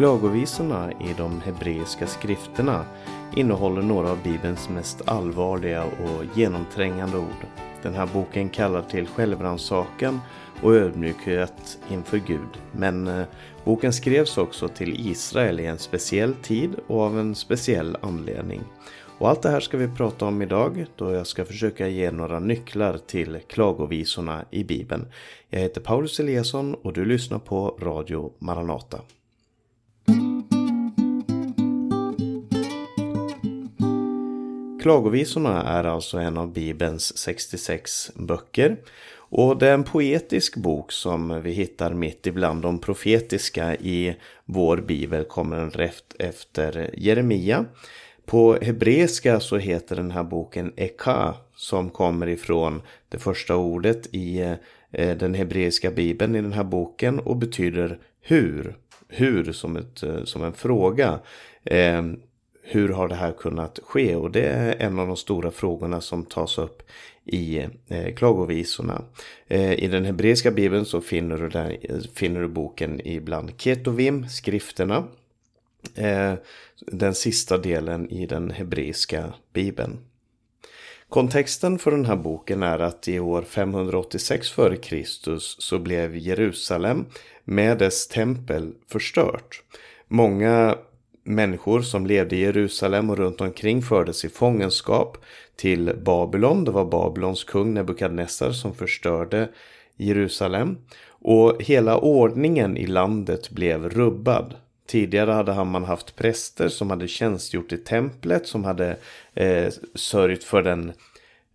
Klagovisorna i de hebreiska skrifterna innehåller några av Bibelns mest allvarliga och genomträngande ord. Den här boken kallar till självrannsakan och ödmjukhet inför Gud. Men eh, boken skrevs också till Israel i en speciell tid och av en speciell anledning. Och allt det här ska vi prata om idag då jag ska försöka ge några nycklar till klagovisorna i Bibeln. Jag heter Paulus Eliasson och du lyssnar på Radio Maranata. Klagovisorna är alltså en av Bibelns 66 böcker. Och det är en poetisk bok som vi hittar mitt ibland de profetiska i vår bibel kommer den rätt efter Jeremia. På hebreiska så heter den här boken Eka som kommer ifrån det första ordet i eh, den hebreiska bibeln i den här boken och betyder hur. Hur som, ett, eh, som en fråga. Eh, hur har det här kunnat ske? Och det är en av de stora frågorna som tas upp i eh, klagovisorna. Eh, I den hebreiska bibeln så finner du, där, finner du boken ibland Ketovim, skrifterna. Eh, den sista delen i den hebreiska bibeln. Kontexten för den här boken är att i år 586 f.Kr. så blev Jerusalem med dess tempel förstört. Många människor som levde i Jerusalem och runt omkring fördes i fångenskap till Babylon. Det var Babylons kung Nebukadnessar som förstörde Jerusalem. Och hela ordningen i landet blev rubbad. Tidigare hade man haft präster som hade tjänstgjort i templet, som hade eh, sörjt för den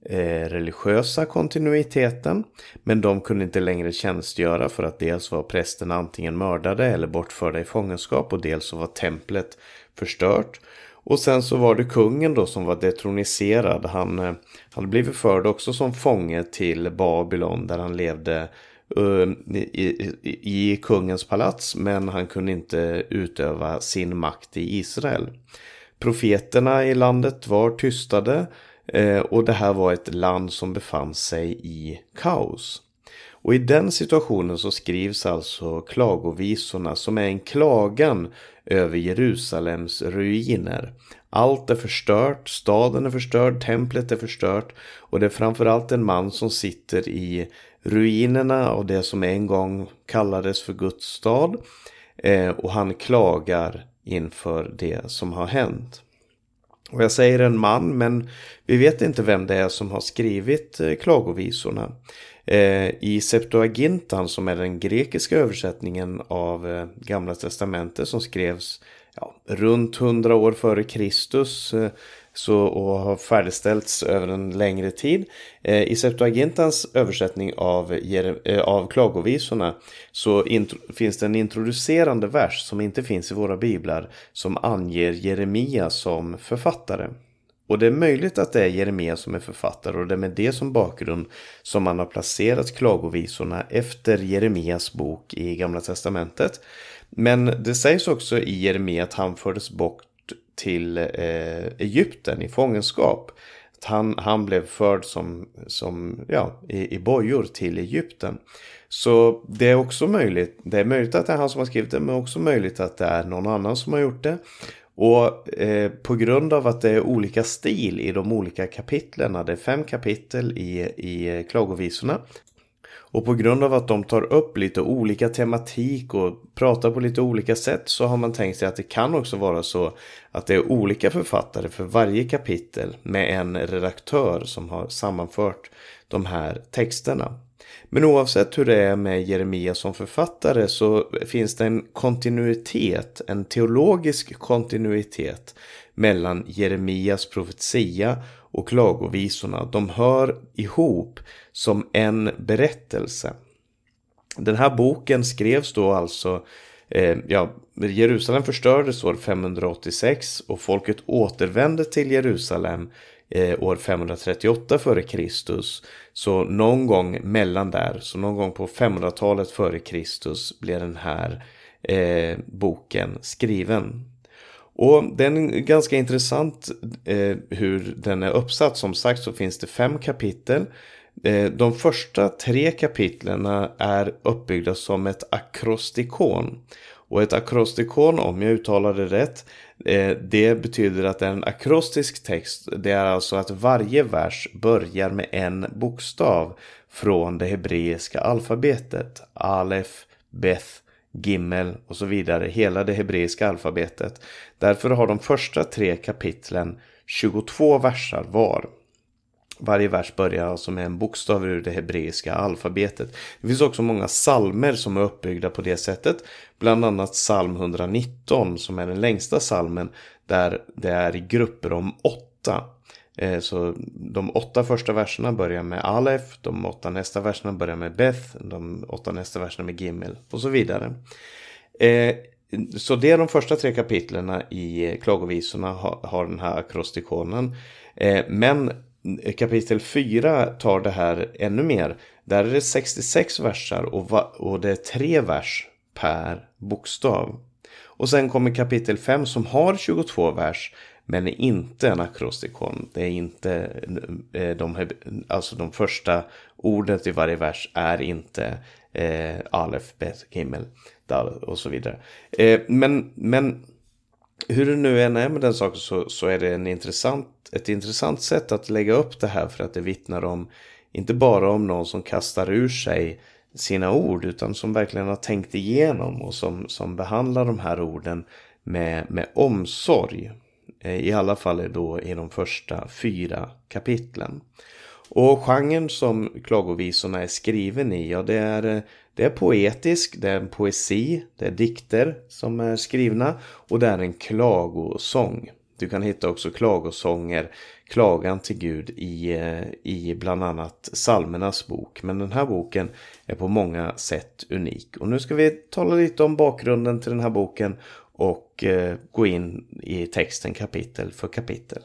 eh, religiösa kontinuiteten. Men de kunde inte längre tjänstgöra för att dels var prästerna antingen mördade eller bortförda i fångenskap och dels så var templet förstört. Och sen så var det kungen då som var detroniserad. Han eh, hade blivit förd också som fånge till Babylon där han levde eh, i, i, i kungens palats. Men han kunde inte utöva sin makt i Israel. Profeterna i landet var tystade. Eh, och det här var ett land som befann sig i kaos. Och i den situationen så skrivs alltså klagovisorna som är en klagan över Jerusalems ruiner. Allt är förstört, staden är förstörd, templet är förstört och det är framförallt en man som sitter i ruinerna av det som en gång kallades för Guds stad. Eh, och han klagar inför det som har hänt. Och jag säger en man, men vi vet inte vem det är som har skrivit eh, klagovisorna. Eh, I Septuagintan som är den grekiska översättningen av eh, Gamla Testamentet som skrevs ja, runt hundra år före Kristus så, och har färdigställts över en längre tid. Eh, I Septuagintans översättning av, eh, av klagovisorna så finns det en introducerande vers som inte finns i våra biblar som anger Jeremia som författare. Och det är möjligt att det är Jeremia som är författare och det är med det som bakgrund som man har placerat klagovisorna efter Jeremias bok i Gamla Testamentet. Men det sägs också i Jeremia att han fördes bort till eh, Egypten i fångenskap. Han, han blev förd som, som ja, i, i bojor till Egypten. Så det är också möjligt. Det är möjligt att det är han som har skrivit det men också möjligt att det är någon annan som har gjort det. Och eh, på grund av att det är olika stil i de olika kapitlen, det är fem kapitel i, i klagovisorna, och på grund av att de tar upp lite olika tematik och pratar på lite olika sätt så har man tänkt sig att det kan också vara så att det är olika författare för varje kapitel med en redaktör som har sammanfört de här texterna. Men oavsett hur det är med Jeremia som författare så finns det en kontinuitet, en teologisk kontinuitet mellan Jeremias profetia och klagovisorna. De hör ihop som en berättelse. Den här boken skrevs då alltså eh, ja, Jerusalem förstördes år 586 och folket återvände till Jerusalem eh, år 538 före Kristus. Så någon gång mellan där, så någon gång på 500-talet före Kristus blev den här eh, boken skriven. Och den är ganska intressant eh, hur den är uppsatt. Som sagt så finns det fem kapitel. Eh, de första tre kapitlen är uppbyggda som ett akrostikon. Och ett akrostikon, om jag uttalar det rätt, eh, det betyder att en akrostisk text, det är alltså att varje vers börjar med en bokstav från det hebreiska alfabetet. Alef, Beth, Gimmel och så vidare. Hela det hebreiska alfabetet. Därför har de första tre kapitlen 22 versar var. Varje vers börjar alltså med en bokstav ur det hebreiska alfabetet. Det finns också många salmer som är uppbyggda på det sättet. Bland annat psalm 119 som är den längsta salmen där det är i grupper om åtta. Eh, så de åtta första verserna börjar med Alef, de åtta nästa verserna börjar med Beth, de åtta nästa verserna med Gimel och så vidare. Eh, så det är de första tre kapitlen i eh, klagovisorna har den här akrostikonen. Men kapitel 4 tar det här ännu mer. Där är det 66 versar och det är tre vers per bokstav. Och sen kommer kapitel 5 som har 22 vers men är inte en akrostikon. Det är inte eh, de, alltså de första ordet i varje vers är inte eh, Alef, Bet, Gimel, Dal och så vidare. Eh, men, men hur det nu än är med den saken så, så är det en intressant, ett intressant sätt att lägga upp det här för att det vittnar om inte bara om någon som kastar ur sig sina ord utan som verkligen har tänkt igenom och som, som behandlar de här orden med, med omsorg. Eh, I alla fall då i de första fyra kapitlen. Och genren som klagovisorna är skriven i, ja det är, eh, det är poetisk, det är en poesi, det är dikter som är skrivna och det är en klagosång. Du kan hitta också klagosånger, klagan till Gud i, eh, i bland annat Salmernas bok. Men den här boken är på många sätt unik. Och nu ska vi tala lite om bakgrunden till den här boken och eh, gå in i texten kapitel för kapitel.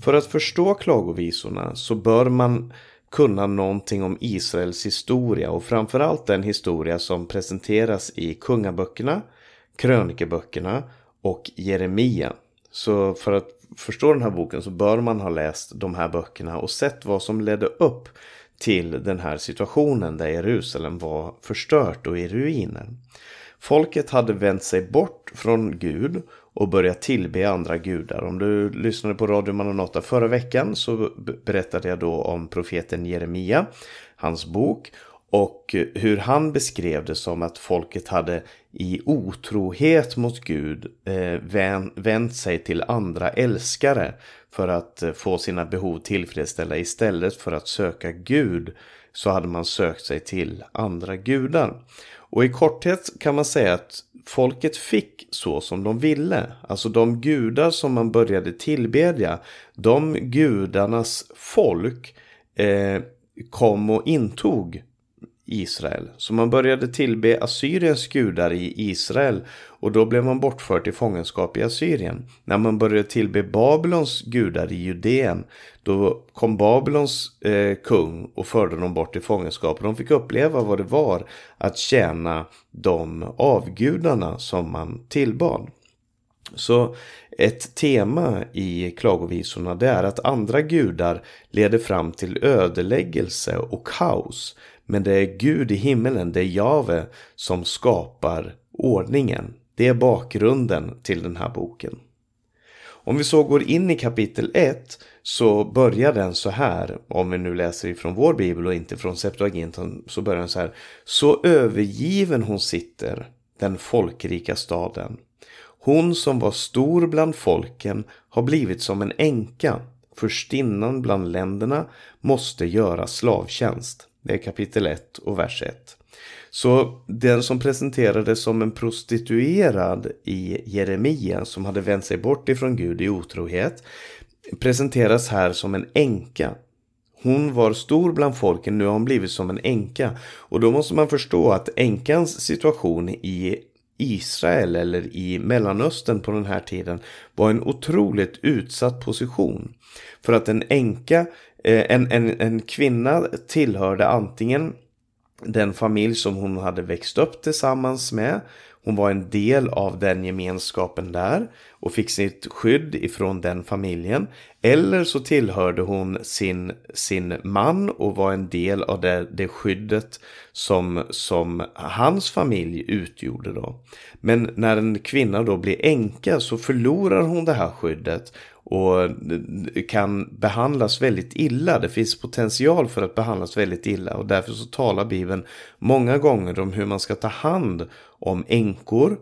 För att förstå klagovisorna så bör man kunna någonting om Israels historia och framförallt den historia som presenteras i kungaböckerna, krönikeböckerna och Jeremia. Så för att förstå den här boken så bör man ha läst de här böckerna och sett vad som ledde upp till den här situationen där Jerusalem var förstört och i ruiner. Folket hade vänt sig bort från Gud och börjat tillbe andra gudar. Om du lyssnade på Radio Manonata förra veckan så berättade jag då om profeten Jeremia, hans bok och hur han beskrev det som att folket hade i otrohet mot Gud eh, vänt sig till andra älskare för att eh, få sina behov tillfredsställda istället för att söka Gud så hade man sökt sig till andra gudar. Och i korthet kan man säga att folket fick så som de ville. Alltså de gudar som man började tillbedja, de gudarnas folk eh, kom och intog Israel. Så man började tillbe Assyriens gudar i Israel och då blev man bortförd till fångenskap i Assyrien. När man började tillbe Babylons gudar i Judeen då kom Babylons eh, kung och förde dem bort till fångenskap. Och de fick uppleva vad det var att tjäna de avgudarna som man tillbad. Så ett tema i klagovisorna det är att andra gudar leder fram till ödeläggelse och kaos. Men det är Gud i himmelen, det är Jave som skapar ordningen. Det är bakgrunden till den här boken. Om vi så går in i kapitel 1 så börjar den så här, om vi nu läser ifrån vår bibel och inte från Septuaginten, så börjar den så här. Så övergiven hon sitter, den folkrika staden. Hon som var stor bland folken har blivit som en änka. Förstinnan bland länderna måste göra slavtjänst. Det är kapitel 1 och vers 1. Så den som presenterades som en prostituerad i Jeremia som hade vänt sig bort ifrån Gud i otrohet presenteras här som en änka. Hon var stor bland folken, nu har hon blivit som en änka. Och då måste man förstå att änkans situation i Israel eller i Mellanöstern på den här tiden var en otroligt utsatt position. För att en änka Eh, en, en, en kvinna tillhörde antingen den familj som hon hade växt upp tillsammans med. hon var en del av den gemenskapen där och fick sitt skydd ifrån den familjen. Eller så tillhörde hon sin, sin man och var en del av det, det skyddet som, som hans familj utgjorde då. Men när en kvinna då blir änka så förlorar hon det här skyddet och kan behandlas väldigt illa. Det finns potential för att behandlas väldigt illa och därför så talar Bibeln många gånger om hur man ska ta hand om änkor,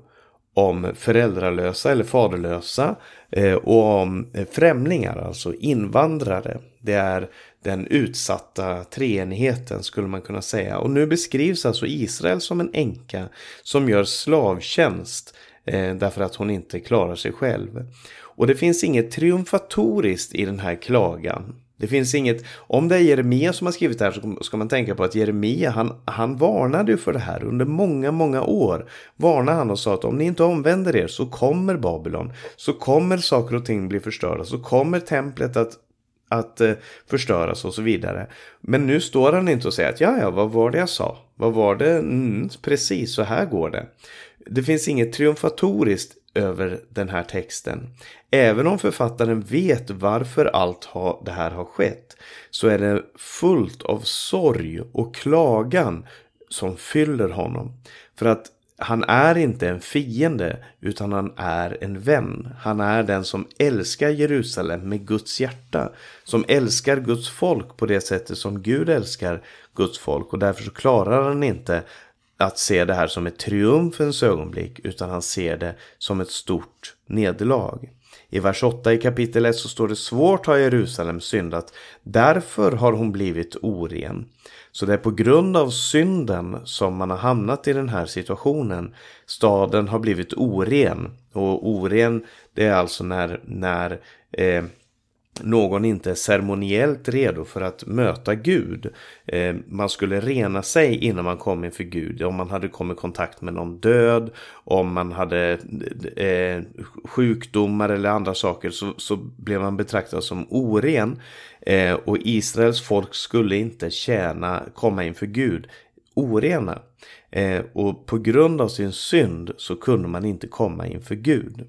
om föräldralösa eller faderlösa eh, och om främlingar, alltså invandrare. Det är den utsatta treenigheten skulle man kunna säga. Och nu beskrivs alltså Israel som en änka som gör slavtjänst eh, därför att hon inte klarar sig själv. Och det finns inget triumfatoriskt i den här klagan. Det finns inget, om det är Jeremia som har skrivit det här så ska man tänka på att Jeremia han, han varnade för det här under många, många år. Varnade han och sa att om ni inte omvänder er så kommer Babylon, så kommer saker och ting bli förstörda, så kommer templet att att eh, förstöras och så vidare. Men nu står han inte och säger att ja, ja, vad var det jag sa? Vad var det? Mm, precis, så här går det. Det finns inget triumfatoriskt över den här texten. Även om författaren vet varför allt det här har skett så är det fullt av sorg och klagan som fyller honom. För att han är inte en fiende utan han är en vän. Han är den som älskar Jerusalem med Guds hjärta. Som älskar Guds folk på det sättet som Gud älskar Guds folk. Och därför så klarar han inte att se det här som ett triumfens ögonblick utan han ser det som ett stort nederlag. I vers 8 i kapitel 1 så står det svårt har Jerusalem syndat, därför har hon blivit oren. Så det är på grund av synden som man har hamnat i den här situationen. Staden har blivit oren. Och oren det är alltså när, när eh, någon inte är ceremoniellt redo för att möta Gud. Eh, man skulle rena sig innan man kom inför Gud. Om man hade kommit i kontakt med någon död, om man hade eh, sjukdomar eller andra saker så, så blev man betraktad som oren. Eh, och Israels folk skulle inte tjäna, komma inför Gud orena. Och på grund av sin synd så kunde man inte komma inför Gud.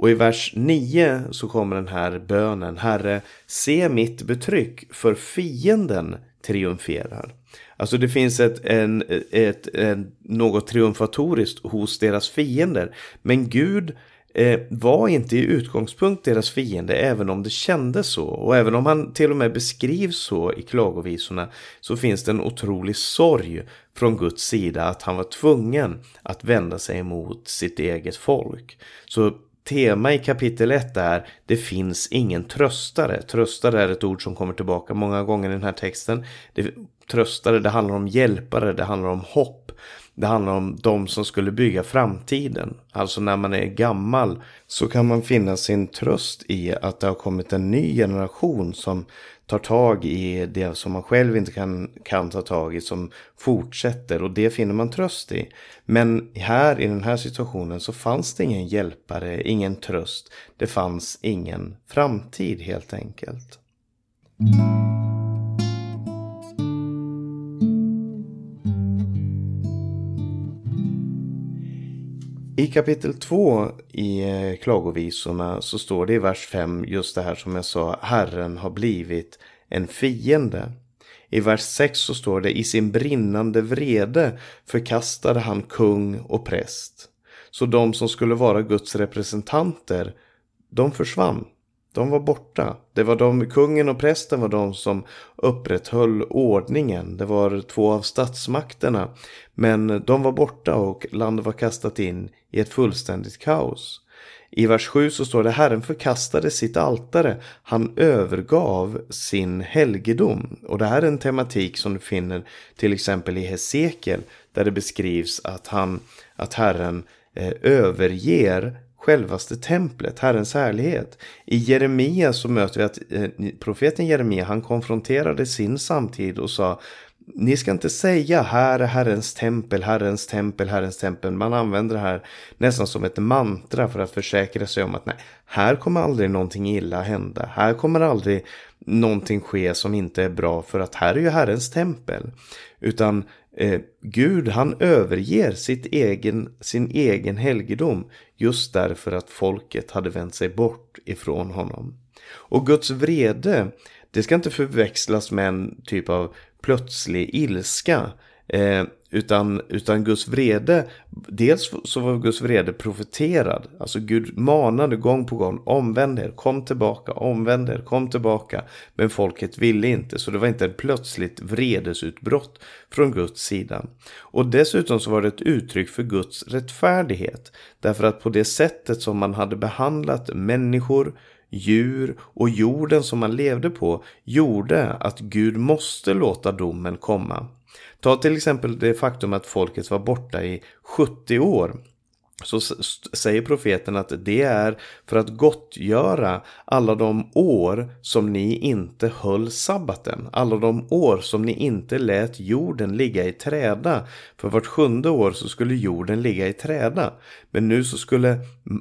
Och i vers 9 så kommer den här bönen. Herre, se mitt betryck för fienden triumferar. Alltså det finns ett, en, ett, en, något triumfatoriskt hos deras fiender. Men Gud eh, var inte i utgångspunkt deras fiende även om det kändes så. Och även om han till och med beskrivs så i klagovisorna så finns det en otrolig sorg från Guds sida att han var tvungen att vända sig emot sitt eget folk. Så tema i kapitel 1 är det finns ingen tröstare. Tröstare är ett ord som kommer tillbaka många gånger i den här texten. Det, tröstare, det handlar om hjälpare, det handlar om hopp. Det handlar om de som skulle bygga framtiden. Alltså när man är gammal så kan man finna sin tröst i att det har kommit en ny generation som tar tag i det som man själv inte kan, kan ta tag i som fortsätter och det finner man tröst i. Men här i den här situationen så fanns det ingen hjälpare, ingen tröst. Det fanns ingen framtid helt enkelt. I kapitel 2 i eh, klagovisorna så står det i vers 5 just det här som jag sa, Herren har blivit en fiende. I vers 6 så står det i sin brinnande vrede förkastade han kung och präst. Så de som skulle vara Guds representanter, de försvann. De var borta. Det var de, kungen och prästen var de som upprätthöll ordningen. Det var två av statsmakterna. Men de var borta och landet var kastat in i ett fullständigt kaos. I vers 7 så står det Herren förkastade sitt altare. Han övergav sin helgedom. Och det här är en tematik som du finner till exempel i Hesekiel. Där det beskrivs att, han, att Herren eh, överger självaste templet, Herrens härlighet. I Jeremia så möter vi att eh, profeten Jeremia han konfronterade sin samtid och sa ni ska inte säga här är Herrens tempel, Herrens tempel, Herrens tempel. Man använder det här nästan som ett mantra för att försäkra sig om att nej, här kommer aldrig någonting illa hända. Här kommer aldrig någonting ske som inte är bra för att här är ju Herrens tempel. Utan eh, Gud han överger sitt egen, sin egen helgedom just därför att folket hade vänt sig bort ifrån honom. Och Guds vrede, det ska inte förväxlas med en typ av plötslig ilska. Eh, utan, utan Guds vrede, dels så var Guds vrede profeterad. Alltså Gud manade gång på gång, omvänd er, kom tillbaka, omvänd er, kom tillbaka. Men folket ville inte, så det var inte ett plötsligt vredesutbrott från Guds sida. Och dessutom så var det ett uttryck för Guds rättfärdighet. Därför att på det sättet som man hade behandlat människor, djur och jorden som man levde på gjorde att Gud måste låta domen komma. Ta till exempel det faktum att folket var borta i 70 år. Så säger profeten att det är för att gottgöra alla de år som ni inte höll sabbaten. Alla de år som ni inte lät jorden ligga i träda. För vart sjunde år så skulle jorden ligga i träda. Men nu så skulle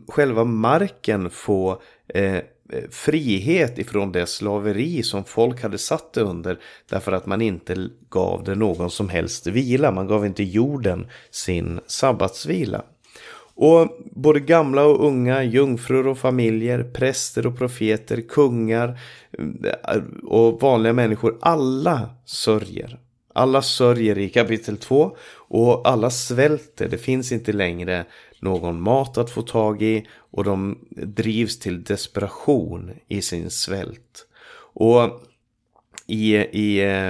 själva marken få eh, Eh, frihet ifrån det slaveri som folk hade satt det under därför att man inte gav det någon som helst vila. Man gav inte jorden sin sabbatsvila. Och både gamla och unga, jungfrur och familjer, präster och profeter, kungar eh, och vanliga människor, alla sörjer. Alla sörjer i kapitel 2 och alla svälter. Det finns inte längre någon mat att få tag i och de drivs till desperation i sin svält. Och i, i eh,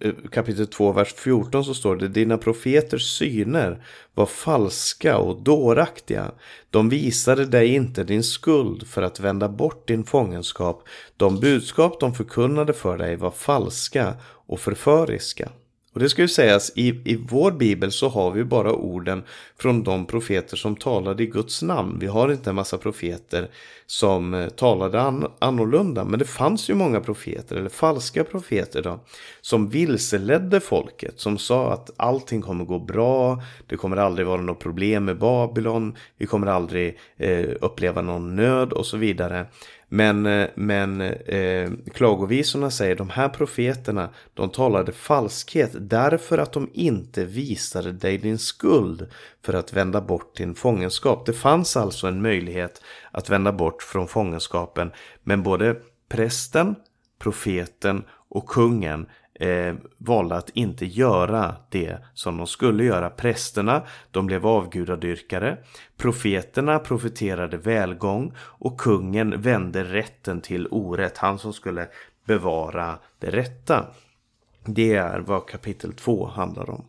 eh kapitel 2, vers 14 så står det Dina profeters syner var falska och dåraktiga. De visade dig inte din skuld för att vända bort din fångenskap. De budskap de förkunnade för dig var falska och förföriska. Och det ska ju sägas, i, i vår bibel så har vi bara orden från de profeter som talade i Guds namn. Vi har inte en massa profeter som eh, talade an, annorlunda. Men det fanns ju många profeter, eller falska profeter då, som vilseledde folket. Som sa att allting kommer gå bra, det kommer aldrig vara något problem med Babylon, vi kommer aldrig eh, uppleva någon nöd och så vidare. Men, eh, men eh, klagovisorna säger de här profeterna de talade falskhet därför att de inte visade dig din skuld för att vända bort din fångenskap. Det fanns alltså en möjlighet att vända bort från fångenskapen men både prästen, profeten och kungen eh, valde att inte göra det som de skulle göra. Prästerna, de blev avgudadyrkare. Profeterna profeterade välgång och kungen vände rätten till orätt. Han som skulle bevara det rätta. Det är vad kapitel 2 handlar om.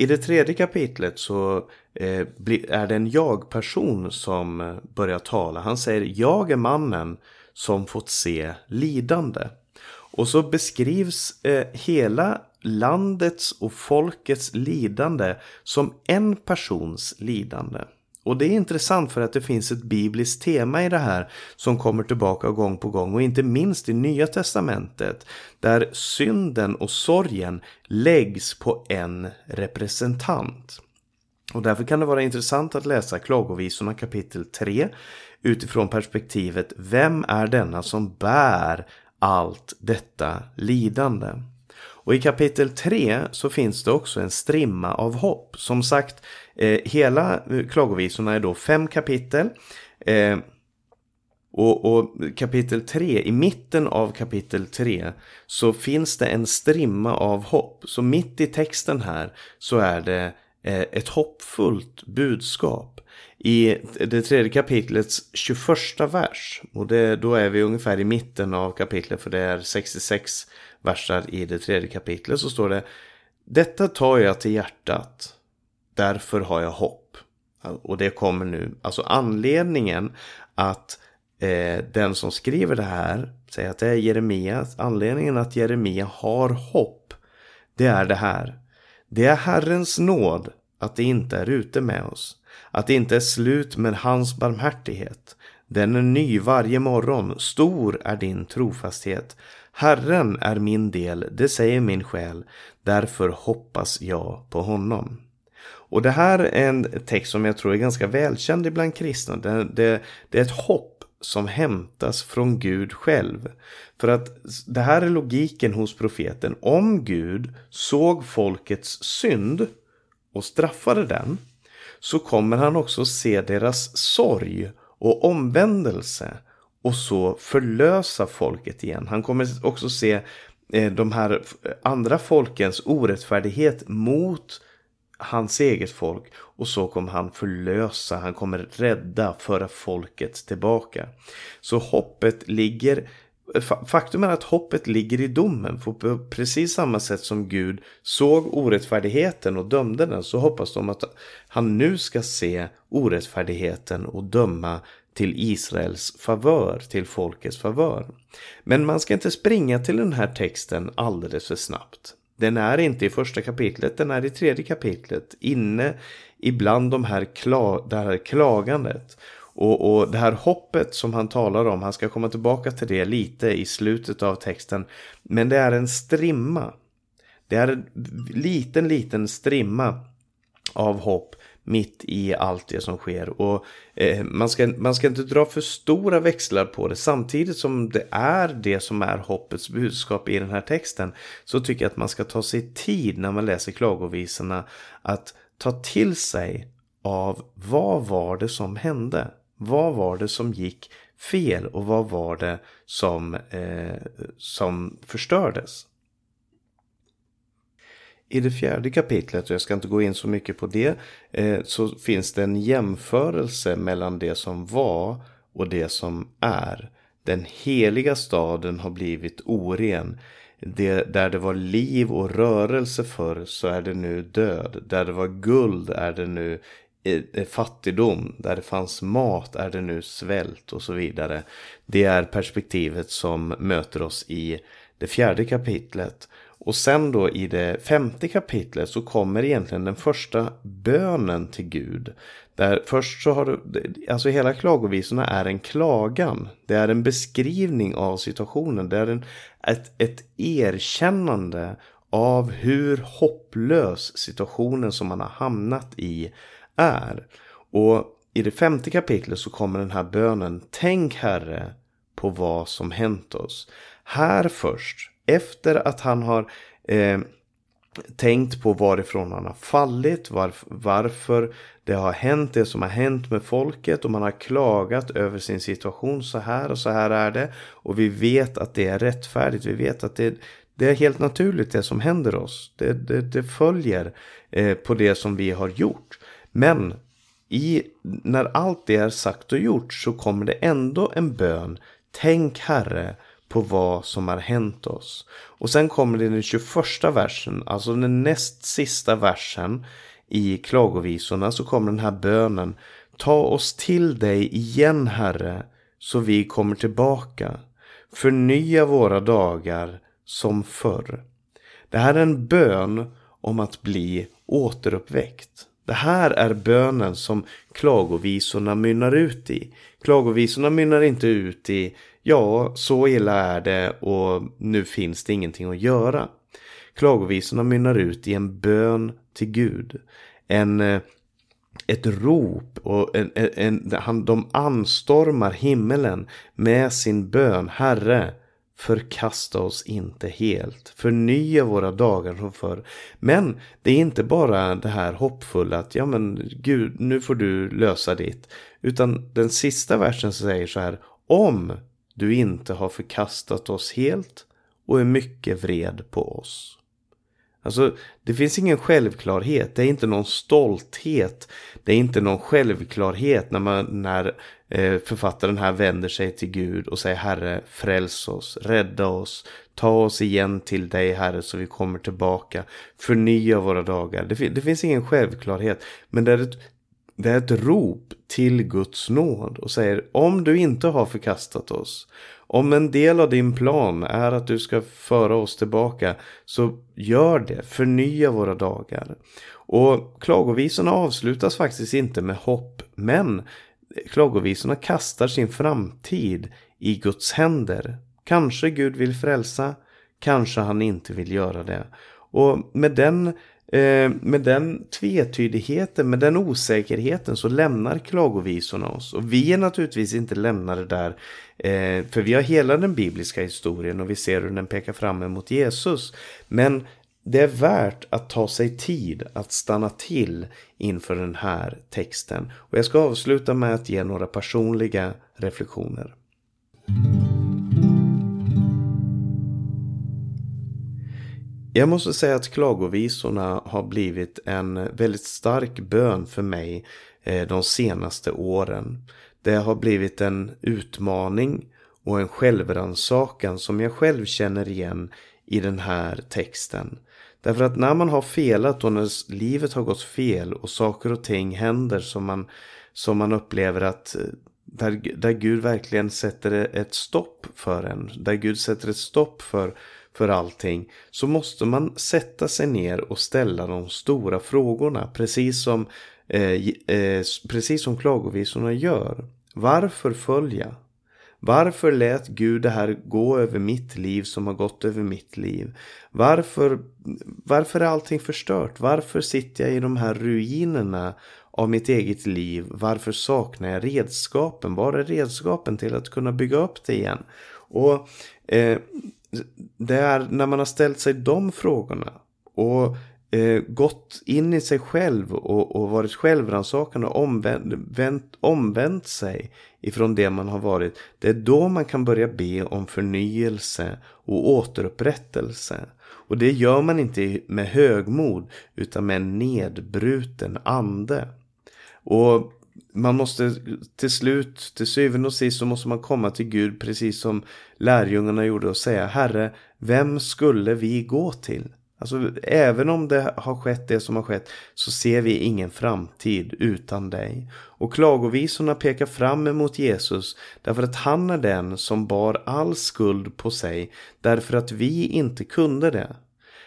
I det tredje kapitlet så eh, är det en jag-person som eh, börjar tala. Han säger jag är mannen som fått se lidande. Och så beskrivs eh, hela landets och folkets lidande som en persons lidande. Och det är intressant för att det finns ett bibliskt tema i det här som kommer tillbaka gång på gång och inte minst i Nya Testamentet där synden och sorgen läggs på en representant. Och därför kan det vara intressant att läsa Klagovisorna kapitel 3 utifrån perspektivet Vem är denna som bär allt detta lidande? Och i kapitel 3 så finns det också en strimma av hopp. Som sagt, eh, hela eh, klagovisorna är då fem kapitel. Eh, och, och, kapitel 3, i mitten av kapitel 3 så finns det en strimma av hopp. Så mitt i texten här så är det eh, ett hoppfullt budskap. I det tredje kapitlets 21 vers, och det, då är vi ungefär i mitten av kapitlet för det är 66 versar i det tredje kapitlet så står det Detta tar jag till hjärtat, därför har jag hopp. Och det kommer nu, alltså anledningen att eh, den som skriver det här säger att det är Jeremia, anledningen att Jeremia har hopp, det är det här. Det är Herrens nåd att det inte är ute med oss, att det inte är slut med hans barmhärtighet. Den är ny varje morgon, stor är din trofasthet. Herren är min del, det säger min själ, därför hoppas jag på honom. Och det här är en text som jag tror är ganska välkänd ibland kristna. Det, det, det är ett hopp som hämtas från Gud själv. För att det här är logiken hos profeten. Om Gud såg folkets synd och straffade den så kommer han också se deras sorg och omvändelse och så förlösa folket igen. Han kommer också se eh, de här andra folkens orättfärdighet mot hans eget folk och så kommer han förlösa, han kommer rädda, föra folket tillbaka. Så hoppet ligger Faktum är att hoppet ligger i domen. För på precis samma sätt som Gud såg orättfärdigheten och dömde den så hoppas de att han nu ska se orättfärdigheten och döma till Israels favör, till folkets favör. Men man ska inte springa till den här texten alldeles för snabbt. Den är inte i första kapitlet, den är i tredje kapitlet. Inne ibland de här kla det här klagandet. Och, och det här hoppet som han talar om, han ska komma tillbaka till det lite i slutet av texten. Men det är en strimma. Det är en liten, liten strimma av hopp mitt i allt det som sker. Och eh, man, ska, man ska inte dra för stora växlar på det. Samtidigt som det är det som är hoppets budskap i den här texten. Så tycker jag att man ska ta sig tid när man läser klagovisorna. Att ta till sig av vad var det som hände? Vad var det som gick fel och vad var det som, eh, som förstördes? I det fjärde kapitlet, och jag ska inte gå in så mycket på det, eh, så finns det en jämförelse mellan det som var och det som är. Den heliga staden har blivit oren. Det, där det var liv och rörelse förr så är det nu död. Där det var guld är det nu eh, fattigdom. Där det fanns mat är det nu svält och så vidare. Det är perspektivet som möter oss i det fjärde kapitlet. Och sen då i det femte kapitlet så kommer egentligen den första bönen till Gud. Där först så har du, alltså hela klagovisorna är en klagan. Det är en beskrivning av situationen. Det är en, ett, ett erkännande av hur hopplös situationen som man har hamnat i är. Och i det femte kapitlet så kommer den här bönen. Tänk Herre på vad som hänt oss. Här först efter att han har eh, tänkt på varifrån han har fallit, varf varför det har hänt det som har hänt med folket och man har klagat över sin situation. Så här och så här är det. Och vi vet att det är rättfärdigt. Vi vet att det, det är helt naturligt det som händer oss. Det, det, det följer eh, på det som vi har gjort. Men i, när allt det är sagt och gjort så kommer det ändå en bön. Tänk Herre på vad som har hänt oss. Och sen kommer det den 21 versen, alltså den näst sista versen i klagovisorna så kommer den här bönen. Ta oss till dig igen Herre, så vi kommer tillbaka. Förnya våra dagar som förr. Det här är en bön om att bli återuppväckt. Det här är bönen som klagovisorna mynnar ut i. Klagovisorna mynnar inte ut i ja, så illa är det och nu finns det ingenting att göra. Klagovisorna mynnar ut i en bön till Gud. En, eh, ett rop och en, en, en, de anstormar himmelen med sin bön. Herre, förkasta oss inte helt. Förnya våra dagar som förr. Men det är inte bara det här hoppfulla att ja men Gud, nu får du lösa ditt. Utan den sista versen säger så här. Om du inte har förkastat oss helt och är mycket vred på oss. Alltså, det finns ingen självklarhet. Det är inte någon stolthet. Det är inte någon självklarhet när, man, när eh, författaren här vänder sig till Gud och säger Herre, fräls oss, rädda oss, ta oss igen till dig Herre så vi kommer tillbaka, förnya våra dagar. Det, det finns ingen självklarhet, men det är ett det är ett rop till Guds nåd och säger om du inte har förkastat oss, om en del av din plan är att du ska föra oss tillbaka, så gör det, förnya våra dagar. Och klagovisorna avslutas faktiskt inte med hopp, men klagovisorna kastar sin framtid i Guds händer. Kanske Gud vill frälsa, kanske han inte vill göra det. Och med den eh, med den tvetydigheten, med den osäkerheten så lämnar klagovisorna oss. Och vi är naturligtvis inte lämnade där, eh, för vi har hela den bibliska historien och vi ser hur den pekar fram emot Jesus. Men det är värt att ta sig tid att stanna till inför den här texten. Och jag ska avsluta med att ge några personliga reflektioner. Jag måste säga att klagovisorna har blivit en väldigt stark bön för mig eh, de senaste åren. Det har blivit en utmaning och en självrannsakan som jag själv känner igen i den här texten. Därför att när man har felat och när livet har gått fel och saker och ting händer som man, som man upplever att eh, där, där Gud verkligen sätter ett stopp för en. Där Gud sätter ett stopp för, för allting. Så måste man sätta sig ner och ställa de stora frågorna. Precis som, eh, eh, precis som klagovisorna gör. Varför följa? Varför lät Gud det här gå över mitt liv som har gått över mitt liv? Varför, varför är allting förstört? Varför sitter jag i de här ruinerna av mitt eget liv? Varför saknar jag redskapen? Var är redskapen till att kunna bygga upp det igen? Och eh, det är när man har ställt sig de frågorna och eh, gått in i sig själv och, och varit självrannsakande och omvänt, omvänt sig ifrån det man har varit. Det är då man kan börja be om förnyelse och återupprättelse. Och det gör man inte med högmod utan med en nedbruten ande. Och man måste till slut, till syvende och sist så måste man komma till Gud precis som lärjungarna gjorde och säga Herre, vem skulle vi gå till? Alltså även om det har skett det som har skett så ser vi ingen framtid utan dig. Och klagovisorna pekar fram emot Jesus därför att han är den som bar all skuld på sig därför att vi inte kunde det.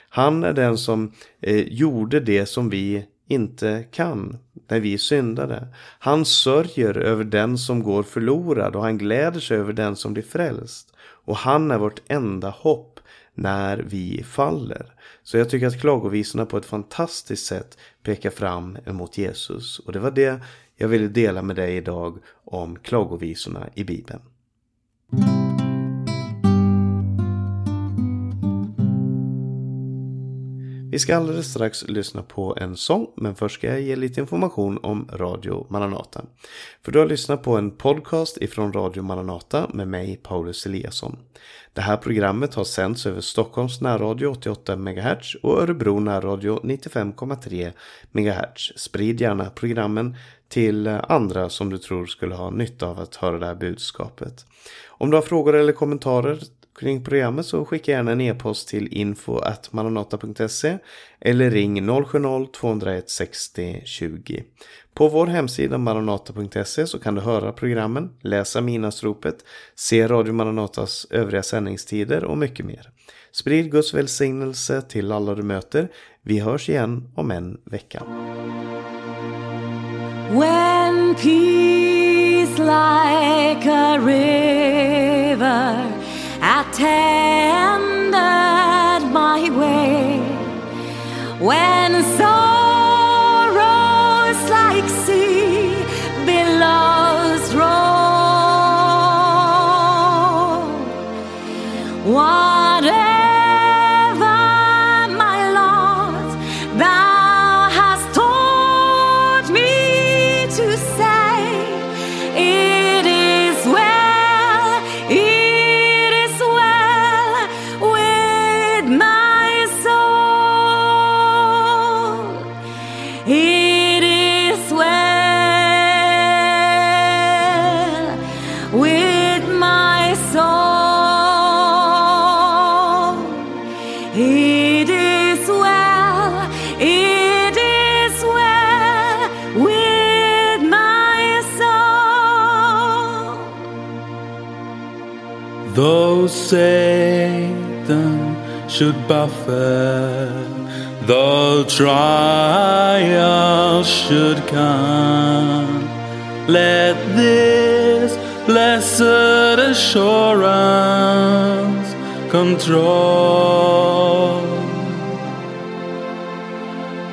Han är den som eh, gjorde det som vi inte kan när vi syndade. Han sörjer över den som går förlorad och han gläder sig över den som blir frälst. Och han är vårt enda hopp när vi faller. Så jag tycker att klagovisorna på ett fantastiskt sätt pekar fram emot Jesus. Och det var det jag ville dela med dig idag om klagovisorna i Bibeln. Vi ska alldeles strax lyssna på en sång, men först ska jag ge lite information om Radio Maranata. För du har lyssnat på en podcast ifrån Radio Maranata med mig, Paulus Eliasson. Det här programmet har sänds över Stockholms närradio 88 MHz och Örebro närradio 95,3 MHz. Sprid gärna programmen till andra som du tror skulle ha nytta av att höra det här budskapet. Om du har frågor eller kommentarer kring programmet så skicka gärna en e-post till info.maranata.se eller ring 070-201 60 20. På vår hemsida maranata.se så kan du höra programmen, läsa minasropet, se Radio Maranatas övriga sändningstider och mycket mer. Sprid Guds välsignelse till alla du möter. Vi hörs igen om en vecka. When peace like a river I tended my way when so. Though Satan should buffet, though trial should come, let this blessed assurance control.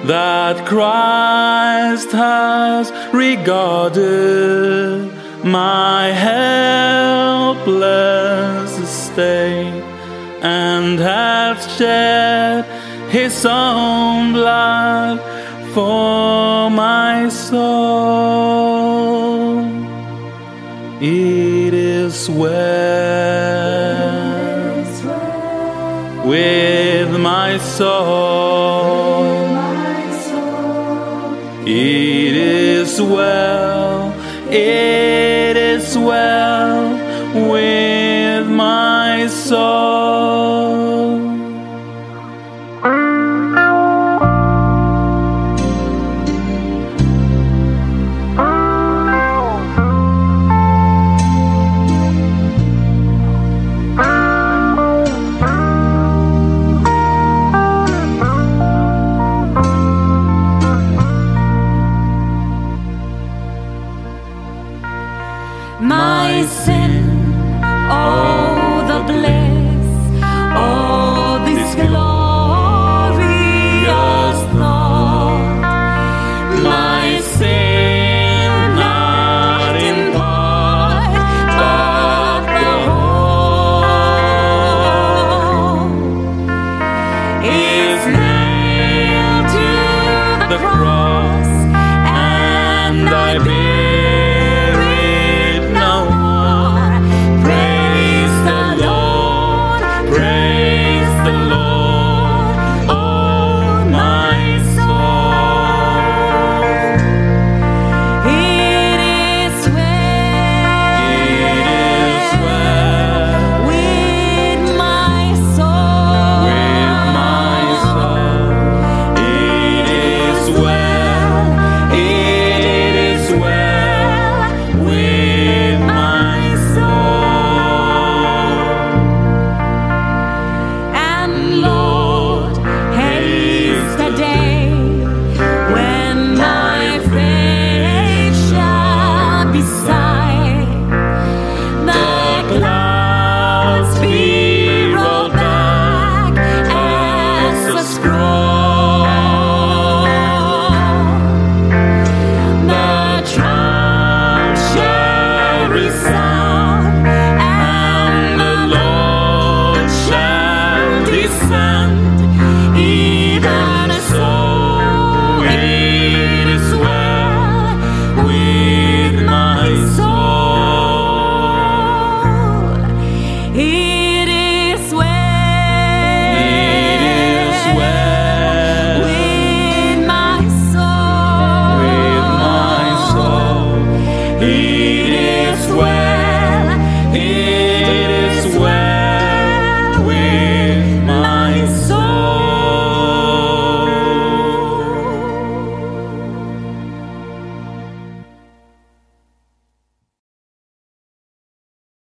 that Christ has regarded my helpless estate and hath shed his own blood for my soul. It is well with my soul. It is well, it is well